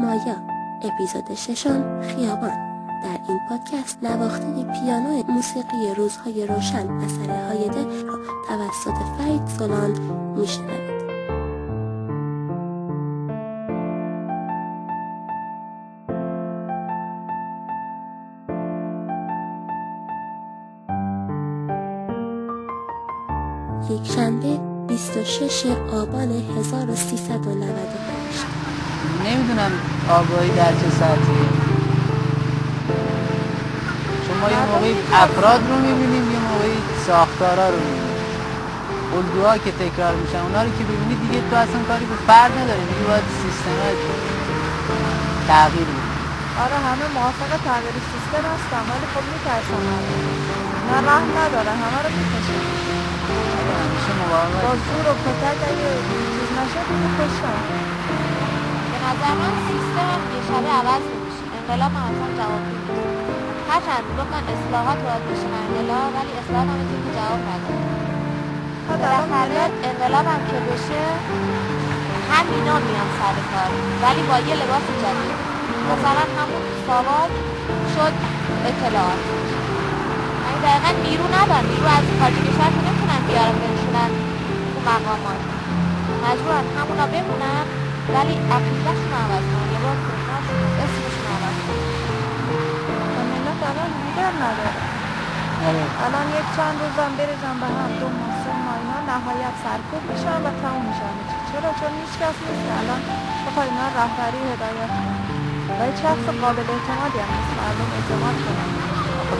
مایا اپیزود ششم خیابان در این پادکست نواختن پیانو موسیقی روزهای روشن اثر هایده را توسط فرید سولان میشنوید یک شنبه 26 آبان 1398 نمیدونم آگاهی در چه سطحی شما یه موقعی افراد رو میبینیم یه موقعی ساختارا رو میبینیم الگوها که تکرار میشن اونا رو که ببینی دیگه تو اصلا کاری به فرد نداری دیگه باید سیستم تغییر میده آره همه موافق تغییر سیستم هستم ولی خب میترسم نه راه نداره همه رو میکشم با زور و کتک اگه چیز نشد میکشم از زمان سیستم هم یه شبه عوض نمیشه انقلاب هم اصلا جواب نمیده هرچند میگفتن اصلاحات باید بشه انقلاب ولی اصلاحات هم میتونه که جواب نده بالاخره انقلاب هم که بشه همینا میان سر کار ولی با یه لباس جدید مثلا همون سواد شد اطلاعات یعنی دقیقا نیرو ندارن نیرو از خارج کشور که نمیتونن بیارن بنشونن تو مقامات مجبورن همونا بمونن Далее Абдуллах Навальный, его окружал Эсмиш Навальный. Фамилия того Нигер نداره. الان یک چند روزم بره به هم دو محسن ما اینا نهایت سرکوب میشن و تموم میشن چرا چون هیچ کس نیست الان بخواه اینا رهبری هدایت کنن و هیچ شخص قابل اعتمادی هم نیست مردم اعتماد کنن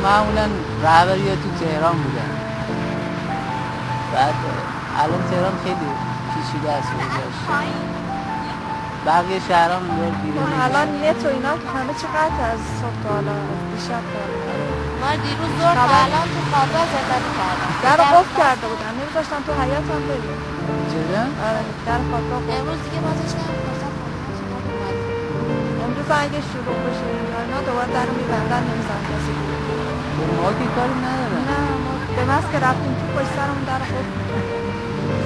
معمولا رهبری تو تهران بودن بعد الان تهران خیلی پیچیده است بقیه شهر هم الان نت و اینا که همه چقدر از صبح تا حالا دیشب تا ما دیروز دور تا الان تو خوابه زدن کردم در قفل کرده بودم نمیذاشتن تو حیات هم بریم چرا؟ آره در خوابه امروز دیگه بازش نمیخواستم امروز اگه شروع بشه اینا دوباره در میبندن نمیزن کسی ما که کاری ندارم نه ما به مست که رفتیم تو پشت سرمون در خود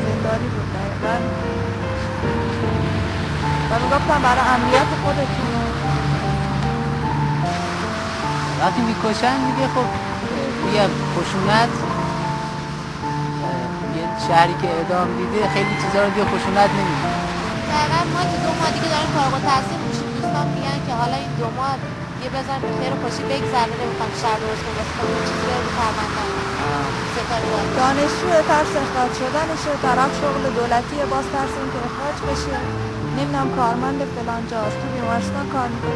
زنداری بود دقیقا و میگفتم برای امنیت خودشون وقتی میکشن دیگه خب روی خشونت یه شهری که اعدام دیده خیلی چیزا رو دیگه خشونت نمیده دقیقا ما که دو ماه دیگه داریم فارغ التحصیل میشیم دوستان میگن که حالا این دو ماه یه بزن به خیر و خوشی بگذره نمیخوام شهر درست کنم واسه خودم چیزی رو فرماندم دانشجو ترس اخراج شدنشه طرف شغل دولتی باز ترس که اخراج بشه نمیدونم کارمند فلانجا است تو بیمارستان کار میکنه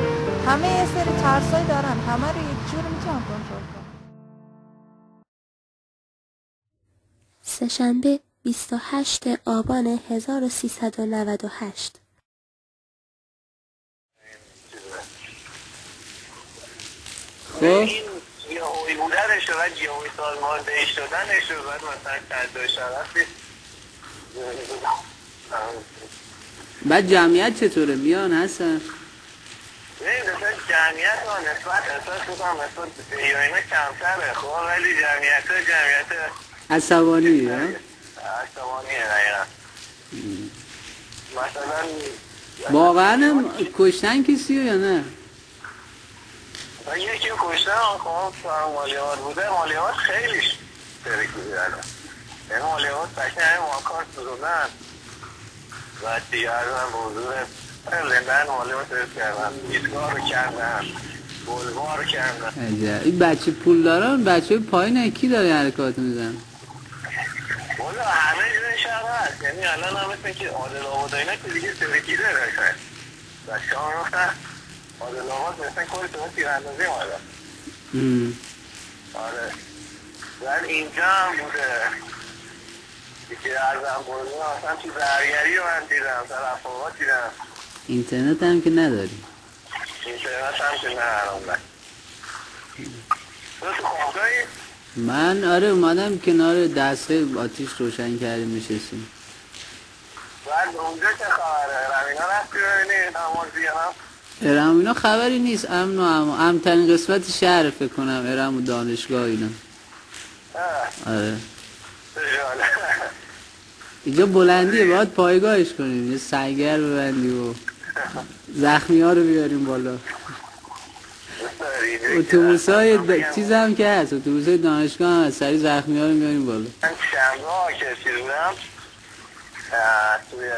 همه یه سری ترسایی دارن همه رو یک جور میتونم کنترل کنم سهشنبه 28 آبان 1398 یهوی بودنش و یهوی سازمان بهش دادنش و مثلا ترداش شرفی بعد جمعیت چطوره بیان حسن مثلا جمعیت ها نسبت اساس بکنم نسبت ایرانی کمتره خب ولی جمعیت ها جمعیت عصبانی ها؟ عصبانیه دقیقا مثلا واقعا کشتن کسی یا نه؟ یکی کشتن خب مالیات بوده مالیات خیلی ترک بوده الان مالیات بکنه همه ماکار سوزوندن این بچه پول دارن بچه پایین کی داره حرکات میزن والا همه جای شهر هست یعنی الان هم مثل که عادل آباد اینا که دیگه سرکی داره بچه ها رو عادل آباد مثل کل تو تیراندازی مالا آره ولی اینجا هم بوده اینترنت هم که نداری اینترنت هم که ندارم من آره اومدم کنار دستگاه آتیش روشن کردیم نشستیم بعد اونجا چه خبره رمینا رفتی ببینیم ارم اینا خبری نیست امن و امن امترین قسمت شهر فکر کنم ارم و دانشگاه اینا آره اینجا بلندیه باید پایگاهش کنیم یه سنگر ببندیم و زخمی ها رو بیاریم بالا اتوبوس های د... چیز هم که هست اتوبوس های دانشگاه هم هست سری زخمی ها رو میاریم بالا من شنگاه کسی بودم توی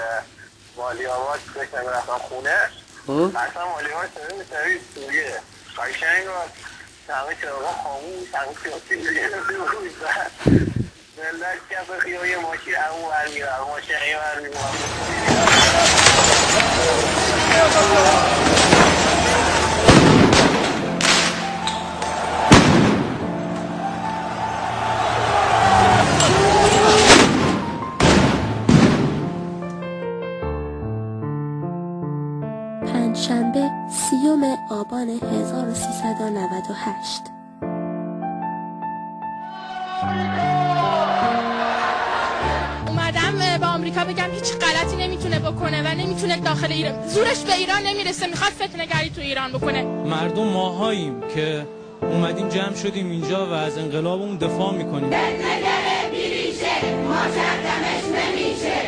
والی آباد بکنم رفتم خونه خب اصلا والی آباد سری میتری سوریه قشنگ و سمه چراغا خاموش سمه چراغا پنجشنبه سیوم آبان 1398 آمریکا بگم هیچ غلطی نمیتونه بکنه و نمیتونه داخل ایران زورش به ایران نمیرسه میخواد فتنه گری تو ایران بکنه. مردم ماهاییم که اومدیم جمع شدیم اینجا و از انقلاب اون دفاع میکنیم.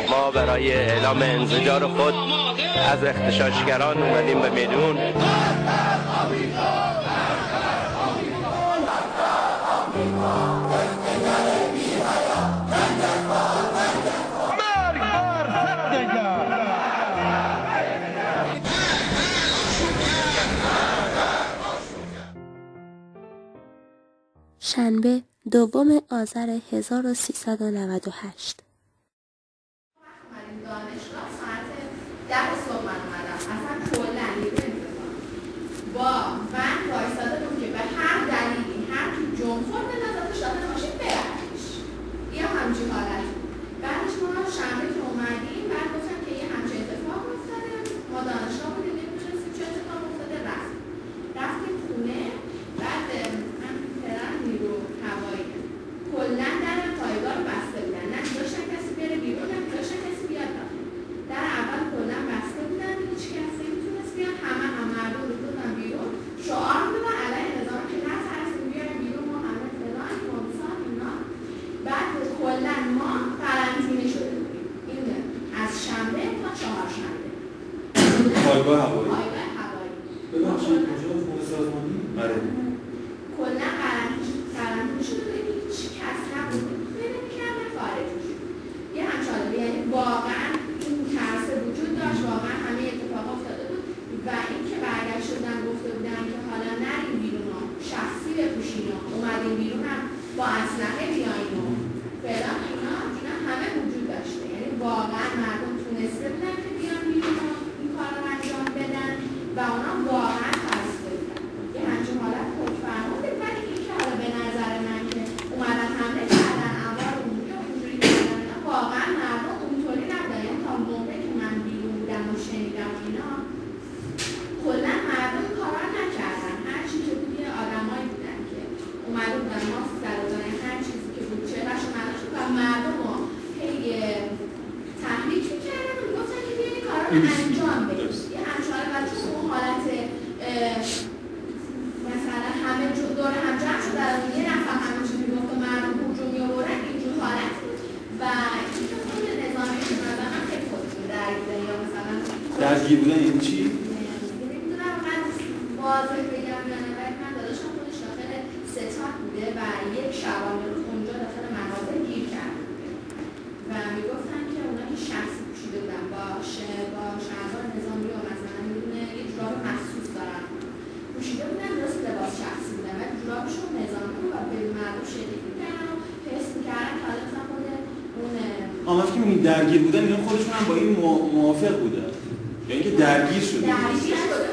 ما برای اعلام انزجار خود از اختشاشگران اومدیم به میدون. شنبه دوم آذر 1398 var درگیر بودن اینا خودشون هم با این موافق بودن. یعنی که درگیر شده. درگیر شده.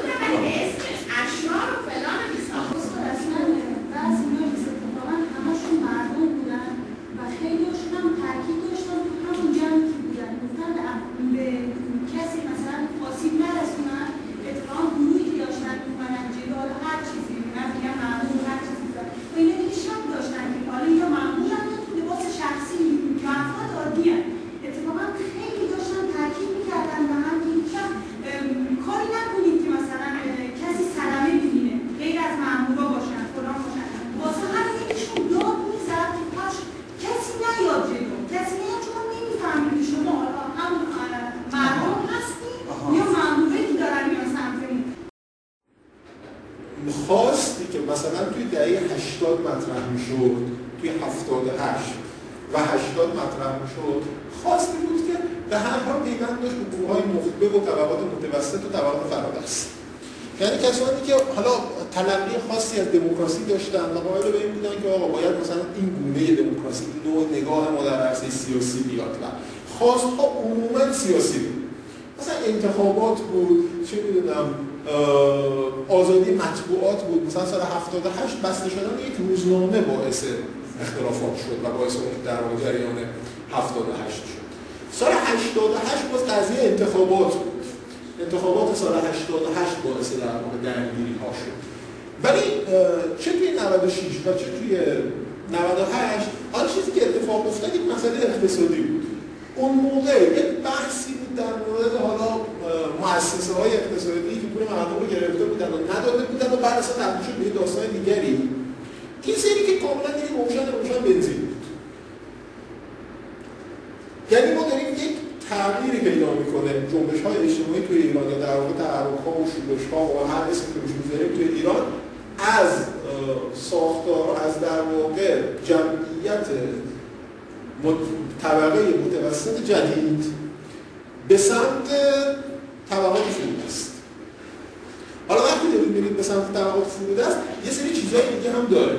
شد توی هفتاد هشت و هشتاد مطرح شد خواستی بود که به هر حال پیوند داشت به گروه های مخبه و طبقات متوسط و طبقات فرادست یعنی کسانی که حالا تلقی خاصی از دموکراسی داشتن و قائل به این بودن که آقا باید مثلا این گونه دموکراسی نوع نگاه ما در عرصه سیاسی بیاد و خواستها عموما سیاسی بود مثلا انتخابات بود چه میدونم آزادی مطبوعات بود مثلا سال 78 بسته شدن یک روزنامه باعث اختلافات شد و باعث اون در واقع جریان 78 شد سال 88 باز قضیه انتخابات بود انتخابات سال 88 باعث در واقع درگیری ها شد ولی چه توی 96 و چه توی 98 آن چیزی که اتفاق افتاد یک مسئله اقتصادی بود اون موقع یک بحثی بود در مورد حالا مؤسسه های اقتصادی پول مردم رو گرفته بودن و نداده بودن و بعد اصلا تبدیل شد به داستان دیگری این سری که کاملا دیگه روشن روشن بنزین بود یعنی ما داریم یک تغییری پیدا میکنه جنبش های اجتماعی توی ایران یا در واقع تحرک ها و شورش ها و هر اسمی که روش میذاریم توی ایران از ساختار از در واقع جمعیت طبقه متوسط جدید به سمت طبقات فیلم حالا وقتی دارید میرید به سمت طبقات فرود است یه سری چیزهای دیگه هم داره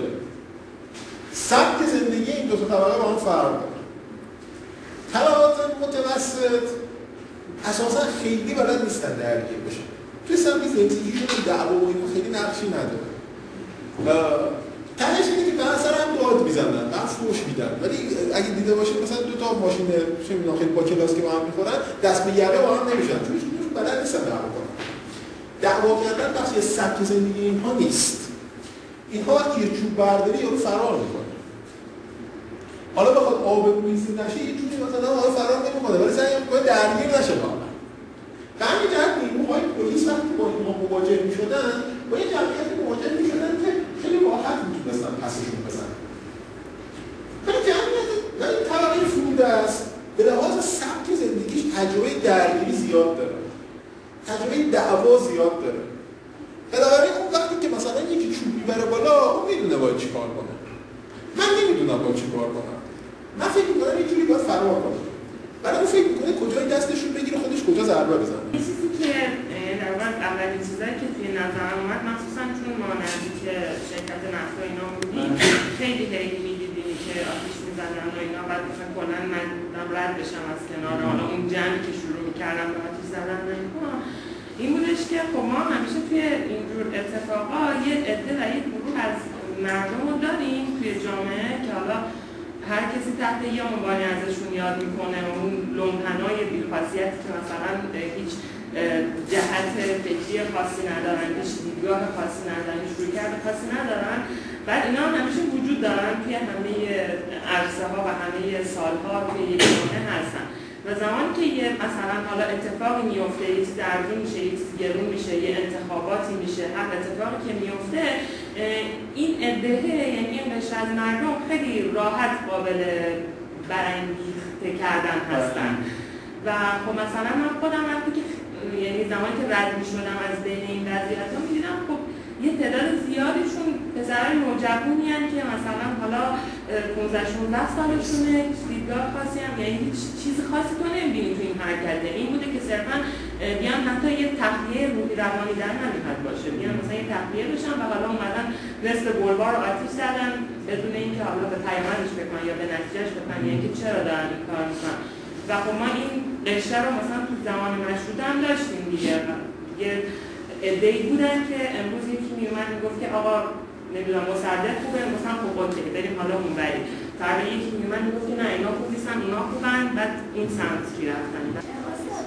سبک زندگی این دو تا طبقه با هم فرق داره طبقات متوسط اساسا خیلی بلد نیستن درگیر بشن توی سمت زندگیشون دعوا و اینو خیلی نقشی نداره تنش اینه که به اثر هم داد میزنن بعد فوش میدن ولی اگه دیده باشید مثلا دو تا ماشین چه میدونم خیلی با کلاس که با هم میخورن دست به یقه با هم نمیشن چون بلد نیستن دعوا واقعیتا بخش یه سبک زندگی اینها نیست اینها یه چوب برداری یا فرار میکنه حالا بخواد آب میزی نشه یه جوری مثلا حالا فرار نمیکنه ولی سعی میکنه درگیر نشه با به همین جهت نیروهای پلیس وقتی با اینها مواجه میشدن با یه جمعیتی مواجه میشدن که خیلی راحت میتونستن پسشون بزنن ولی جمعیت ولی طبقه فرود است به لحاظ سبک زندگیش تجربه درگیری زیاد داره تقلید دعوا زیاد داره بنابراین اون وقتی که مثلا یکی چوب میبره بالا اون میدونه باید چی کار کنه من نمیدونم باید چی کار کنم من فکر میکنم یه جوری باید فرار کنم برای اون فکر میکنه کجای دستشون بگیره خودش کجا ضربه بزنه یه چیزی که در واقع اولین چیزایی که توی نظر اومد مخصوصا چون مانندی که شرکت نفت و اینا بودی خیلی خیلی میدیدی که آتیش میزنن و اینا بعد مثلا کلا من رد بشم از کنار حالا اون جمعی که شروع میکردم به آتیش زدن این بودش که خب ما همیشه توی اینجور اتفاقا یه عده و یه گروه از مردم رو داریم توی جامعه که حالا هر کسی تحت یه عنوانی ازشون یاد میکنه و اون لومپنای بیخاصیتی که مثلا هیچ جهت فکری خاصی ندارن هیچ دیدگاه خاصی ندارن هیچ روی رویکرد خاصی ندارن بعد اینا هم همیشه وجود دارن عرصه ها و همه سالها توی یک هستن و زمانی که یه مثلا حالا اتفاقی میفته یه چیز ارزون میشه یه چیز گرون میشه یه انتخاباتی میشه هر اتفاقی که میفته این ادهه یعنی این قشر از مردم خیلی راحت قابل برانگیخته کردن هستن و خب مثلا من خودم وقتی که یعنی زمانی که رد میشدم از بین این وضعیت ها میدیدم خب یه تعداد زیادیشون پسرهای نوجوانی که مثلا حالا گذشت 15 سالشونه دیدگاه خاصی هم یعنی هیچ چیز خاصی تو نمیبینی تو این حرکته این بوده که صرفا بیان حتی یه تخلیه روحی روانی در نمیخواد باشه بیان مثلا یه تخلیه بشن و حالا اومدن مثل گلبار رو آتیش زدن بدون اینکه حالا به پیامدش بکنن یا به نتیجهش بکنن یعنی که چرا دارن این کار میکنن و خب ما این قشته رو مثلا تو زمان مشروطه هم داشتیم دیگه یه ادهی بودن که امروز یکی میومد میگفت که آقا نمیدونم مصدق خوبه مثلا خوب اوکی بریم حالا اون بری beri. یکی ki hemen gofti ne اینا خوبیستن اونا خوبن بعد این سمت توی رفتن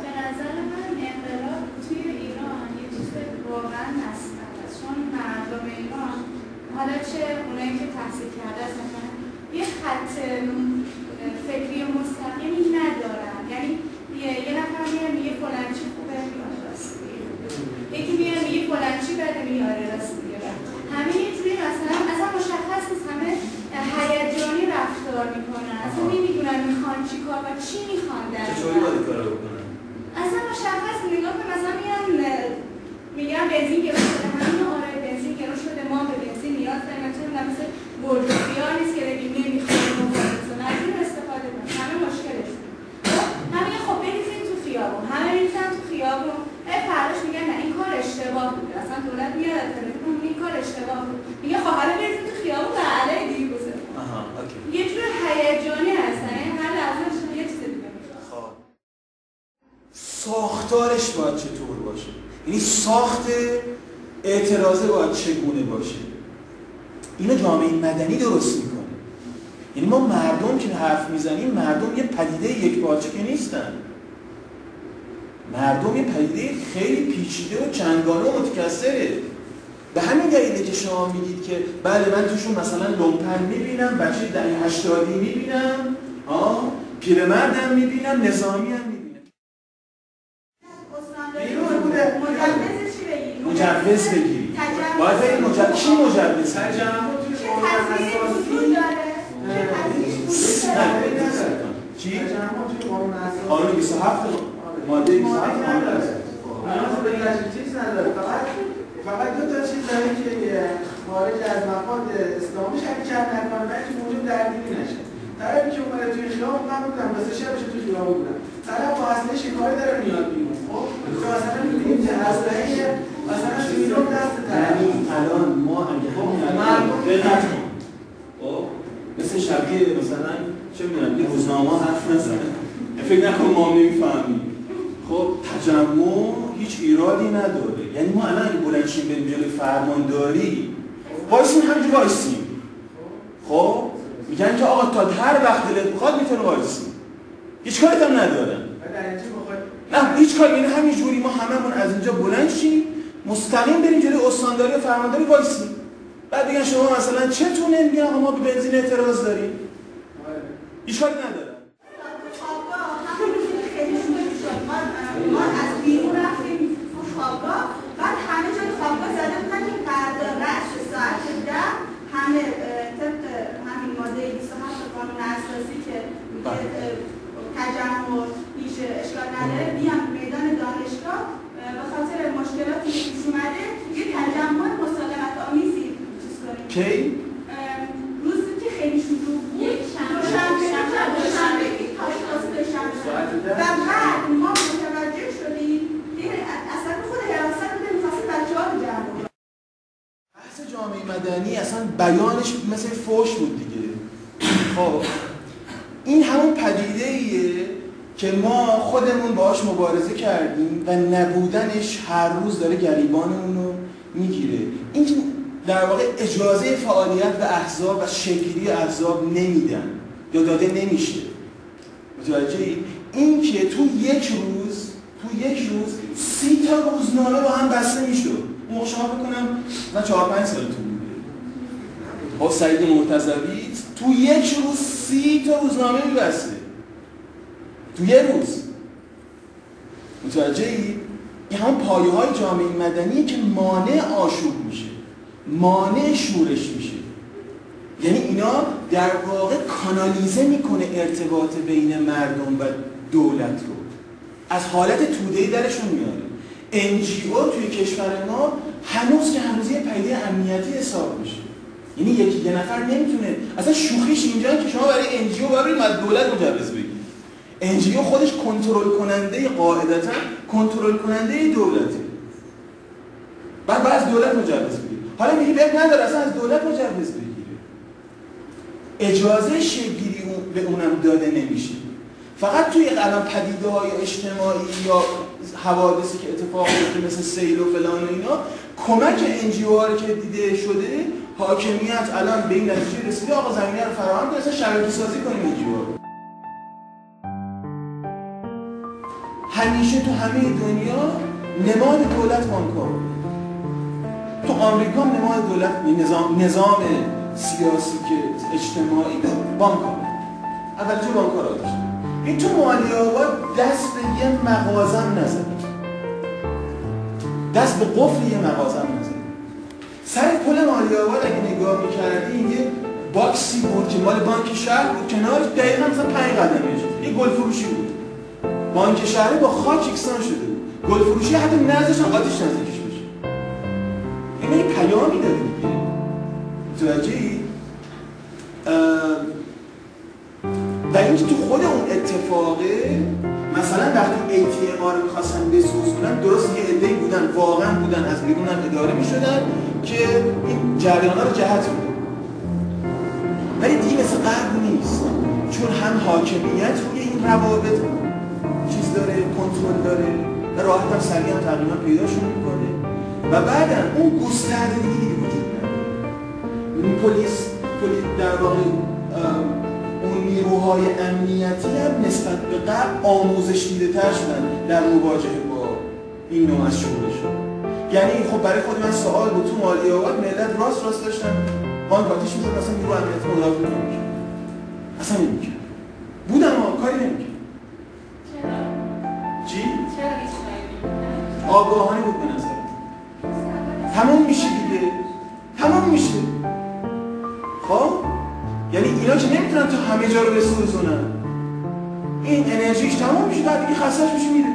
به نظر من انقلاب توی ایران یه چیز واقعا نسبت است چون مردم ایران حالا چه اونایی که تحصیل کرده مثلا یه خط فکری مستقیمی و چی میخواندن چطوری باید کار رو بکنن اصلا مشخص نگاه کن مثلا میگن میگن بنزین که چگونه باشه؟ اینو جامعه مدنی درست میکنه. یعنی ما مردم که حرف میزنیم مردم یه پدیده یک پارچه که نیستن. مردم یه پدیده خیلی پیچیده و چندگانه و متکثره. به همین دلیله که شما میگید که بله من توشون مثلا لومپن میبینم بچه دهی هشتادی میبینم پیرمردم میبینم نظامی هم میبینم صح ما دي صح انا اصلا چیز نداره فقط فقط دو تا چیز داره که خارج از مفاد اسلامی شک کرد نکنه بلکه موجود درگیری نشه طرفی که اومده توی خیام من بودم واسه شبش توی خیام بودم طرف با اصله شکاری داره میاد بیرون خب تو اصلا میبینیم که اصله مثلا شیرون دست طرف یعنی الان ما اگه همین مثل شبیه مثلا چه میدونم یه روزنامه حرف نزنه فکر نکن ما نمیفهمیم. خب تجمع هیچ ایرادی نداره. یعنی ما الان اگه بلنشیم بریم جلوی فرمانداری وایسیم همینجور وایسیم. خب میگن که آقا تا هر وقت دلت بخواد میتونه وایسی هیچ کاری هم ندارن. نه هیچ کاری. یعنی همین جوری ما هممون از اینجا بلند شیم مستقیم بریم جلوی استانداری و فرمانداری وایسیم. بعد بگن شما مثلا چتونه میگن آقا ما به بنزین اعتراض داریم. هیچ کاری نداره میرن و پیش اشکال نداره بیان میدان دانشگاه به خاطر مشکلاتی که پیش اومده یه تجمع مسالمت آمیزی چیز کنیم کی روزی که خیلی شروع بود یک شنبه دوشنبه دوشنبه و بعد ما متوجه شدیم که اصلا خود حراست بوده میخواستیم بچه ها رو جمع بحث جامعه مدنی اصلا بیانش مثل فوش بود دیگه خب این همون پدیده ایه که ما خودمون باهاش مبارزه کردیم و نبودنش هر روز داره گریبانمون رو میگیره. این در واقع اجازه فعالیت و احزاب و شکلی احزاب نمیدن یا داده نمیشه. متوجه ای؟ این که تو یک روز تو یک روز سی تا روزنامه با هم بسته میشد. اون شما بکنم من چهار پنج سال تو بوده. با سعید مرتضوی تو یک روز سی تا روزنامه میبسته تو یه روز متوجه ای؟ این همون پایه های جامعه مدنیه که مانع آشوب میشه مانع شورش میشه یعنی اینا در واقع کانالیزه میکنه ارتباط بین مردم و دولت رو از حالت تودهی درشون میاره NGO توی کشور ما هنوز که هنوز یه پدیده امنیتی حساب میشه یعنی یکی یه نفر نمیتونه. اصلا شوخیش اینجا که شما برای انجیو برای از دولت مجوز بگیرید انجیو خودش کنترل کننده قاعدتا کنترل کننده دولته. بعد بعد از دولت مجوز بگیرید حالا میگه بهت نداره اصلا از دولت مجوز بگیره. اجازه اون به اونم داده نمیشه. فقط توی الان پدیده های اجتماعی یا حوادثی که اتفاق میفته مثل سیل و فلان و اینا کمک انجیو که دیده شده حاکمیت الان به این نتیجه رسیده. آقا زمینه رو فراهم کنه شرایط سازی کنیم اینجور همیشه تو همه دنیا نماد دولت بانکا تو آمریکا نماد دولت نظام نظام سیاسی که اجتماعی بانکا اول تو بانکا را داشت؟ این تو مالی آقا دست به یه مغازم نزد دست به قفل یه مغازم نزد سر پل مالی آباد اگه نگاه میکردی یه باکسی بود که مال بانک شهر بود کنارش دقیقا مثلا پنج قدمش یه گل فروشی بود بانک شهری با خاک یکسان شده بود گل فروشی حتی نذاشتن آتیش نزدیکش بشه این یه پیامی داره دیگه متوجهی و اینکه تو خود اون اتفاقه مثلا وقتی ATM ها رو میخواستن بسوزونن درست یه عده‌ای بودن واقعا بودن از بیرونم اداره میشدن که این جریان رو جهت میده ولی دیگه مثل قبل نیست چون هم حاکمیت روی این روابط چیز داره کنترل داره و راحت هم سریع هم تقریبا پیداشون میکنه و بعدا اون گسترده دیگه وجود نداره پلیس پلیس در واقع اون نیروهای امنیتی هم نسبت به قبل آموزش دیده تر شدن در مواجهه با این نوع از شغل یعنی خب برای خود من سوال بود تو مالی اوقات ملت راست راست داشتن بانک آتیش می‌خورد اصلا نیرو امنیت مدافع نمی‌کرد اصلا نمی‌کرد بود اما کاری نمی‌کرد چی؟ آگاهانه بود به نظر تمام میشه دیگه تمام میشه خب یعنی اینا که نمیتونن تو همه جا رو بسوزونن این انرژیش تمام میشه بعد دیگه خستش میشه میره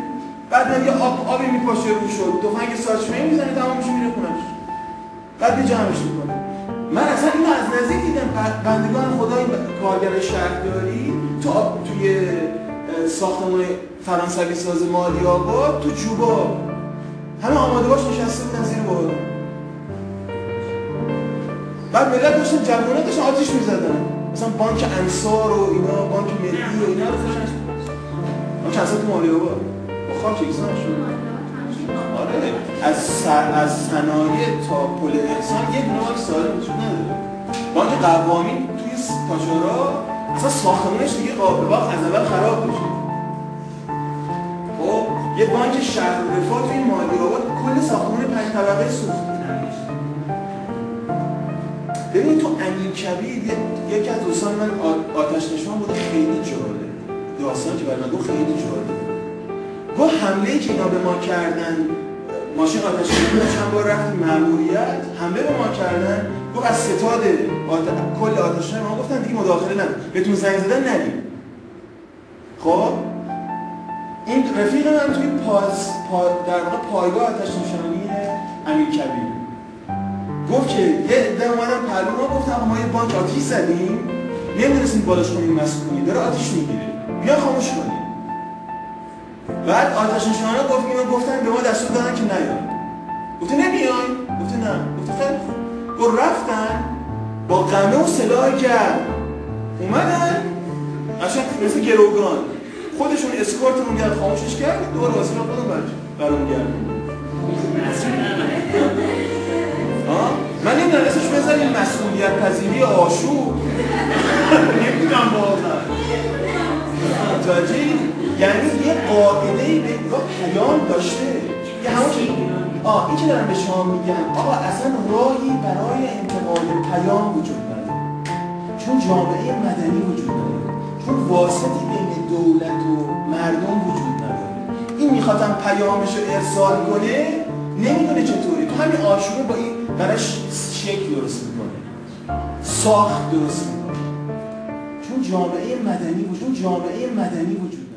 بعد یه آب آبی میپاشه رو شد تفنگ ساچمه میزنه تمامش میره خونش بعد یه جمعش میکنه من اصلا اینو از نزدیک دیدم بندگان خدا این کارگر شهرداری تو توی ساختمان فرانسوی ساز مالی آباد تو جوبا همه آماده باش نشسته بودن زیر بارون بعد ملت داشتن جوانه داشتن آتیش میزدن مثلا بانک انصار و اینا بانک ملی و اینا رو خوشن بانک انصار تو مالی آباد خاک یکسان شد آره از سر از صنایع تا پل انسان یک نوع سالم وجود نداره بانک قوامی توی تاجرا اصلا ساختمانش دیگه قابل وقت از اول خراب میشه خب یه بانک شهر رفاه توی مالی آباد کل ساختمان پنج طبقه سوخت ببین تو امیر کبیر یکی از دوستان من آتش نشان بود خیلی جالب داستان که برای من خیلی جالب با حمله که اینا به ما کردن ماشین آتش چند بار رفت مأموریت حمله به ما کردن گفت از ستاد آت... کل آتش ما گفتن دیگه مداخله نه بهتون زنگ زدن ندیم خب این رفیق من توی پاس پا... در واقع پایگاه آتش نشانی امیر کبیر گفت که یه عده اومدن پهلو ما گفتم ما یه بانک آتیش زدیم نمیدونستیم بالاش کنیم مسئولی داره آتیش میگیره بیا خاموش کنیم بعد آتش نشانا گفت اینا گفتن به ما دستور دادن که نیایم گفته نمیای گفته نه. گفته خیلی خوب. رفتن با قمه و سلاح گرد اومدن. قشنگ مثل گروگان. خودشون اسکورتمون گرد خاموشش کرد دور واسه خودم برام گرد من نمیدونم اسمش بذاریم مسئولیت پذیری آشوب. نمیدونم واقعا. متوجهی یعنی یه قاعده به کیان داشته یه همون آه این که دارم به شما میگم آقا اصلا راهی برای انتقال پیام وجود نداره چون جامعه مدنی وجود نداره چون واسطی بین دولت و مردم وجود نداره این میخوادم پیامش رو ارسال کنه نمیدونه چطوری تو همین آشوره با این برش شکل درست میکنه ساخت درست میکنه چون جامعه مدنی وجود جامعه مدنی وجود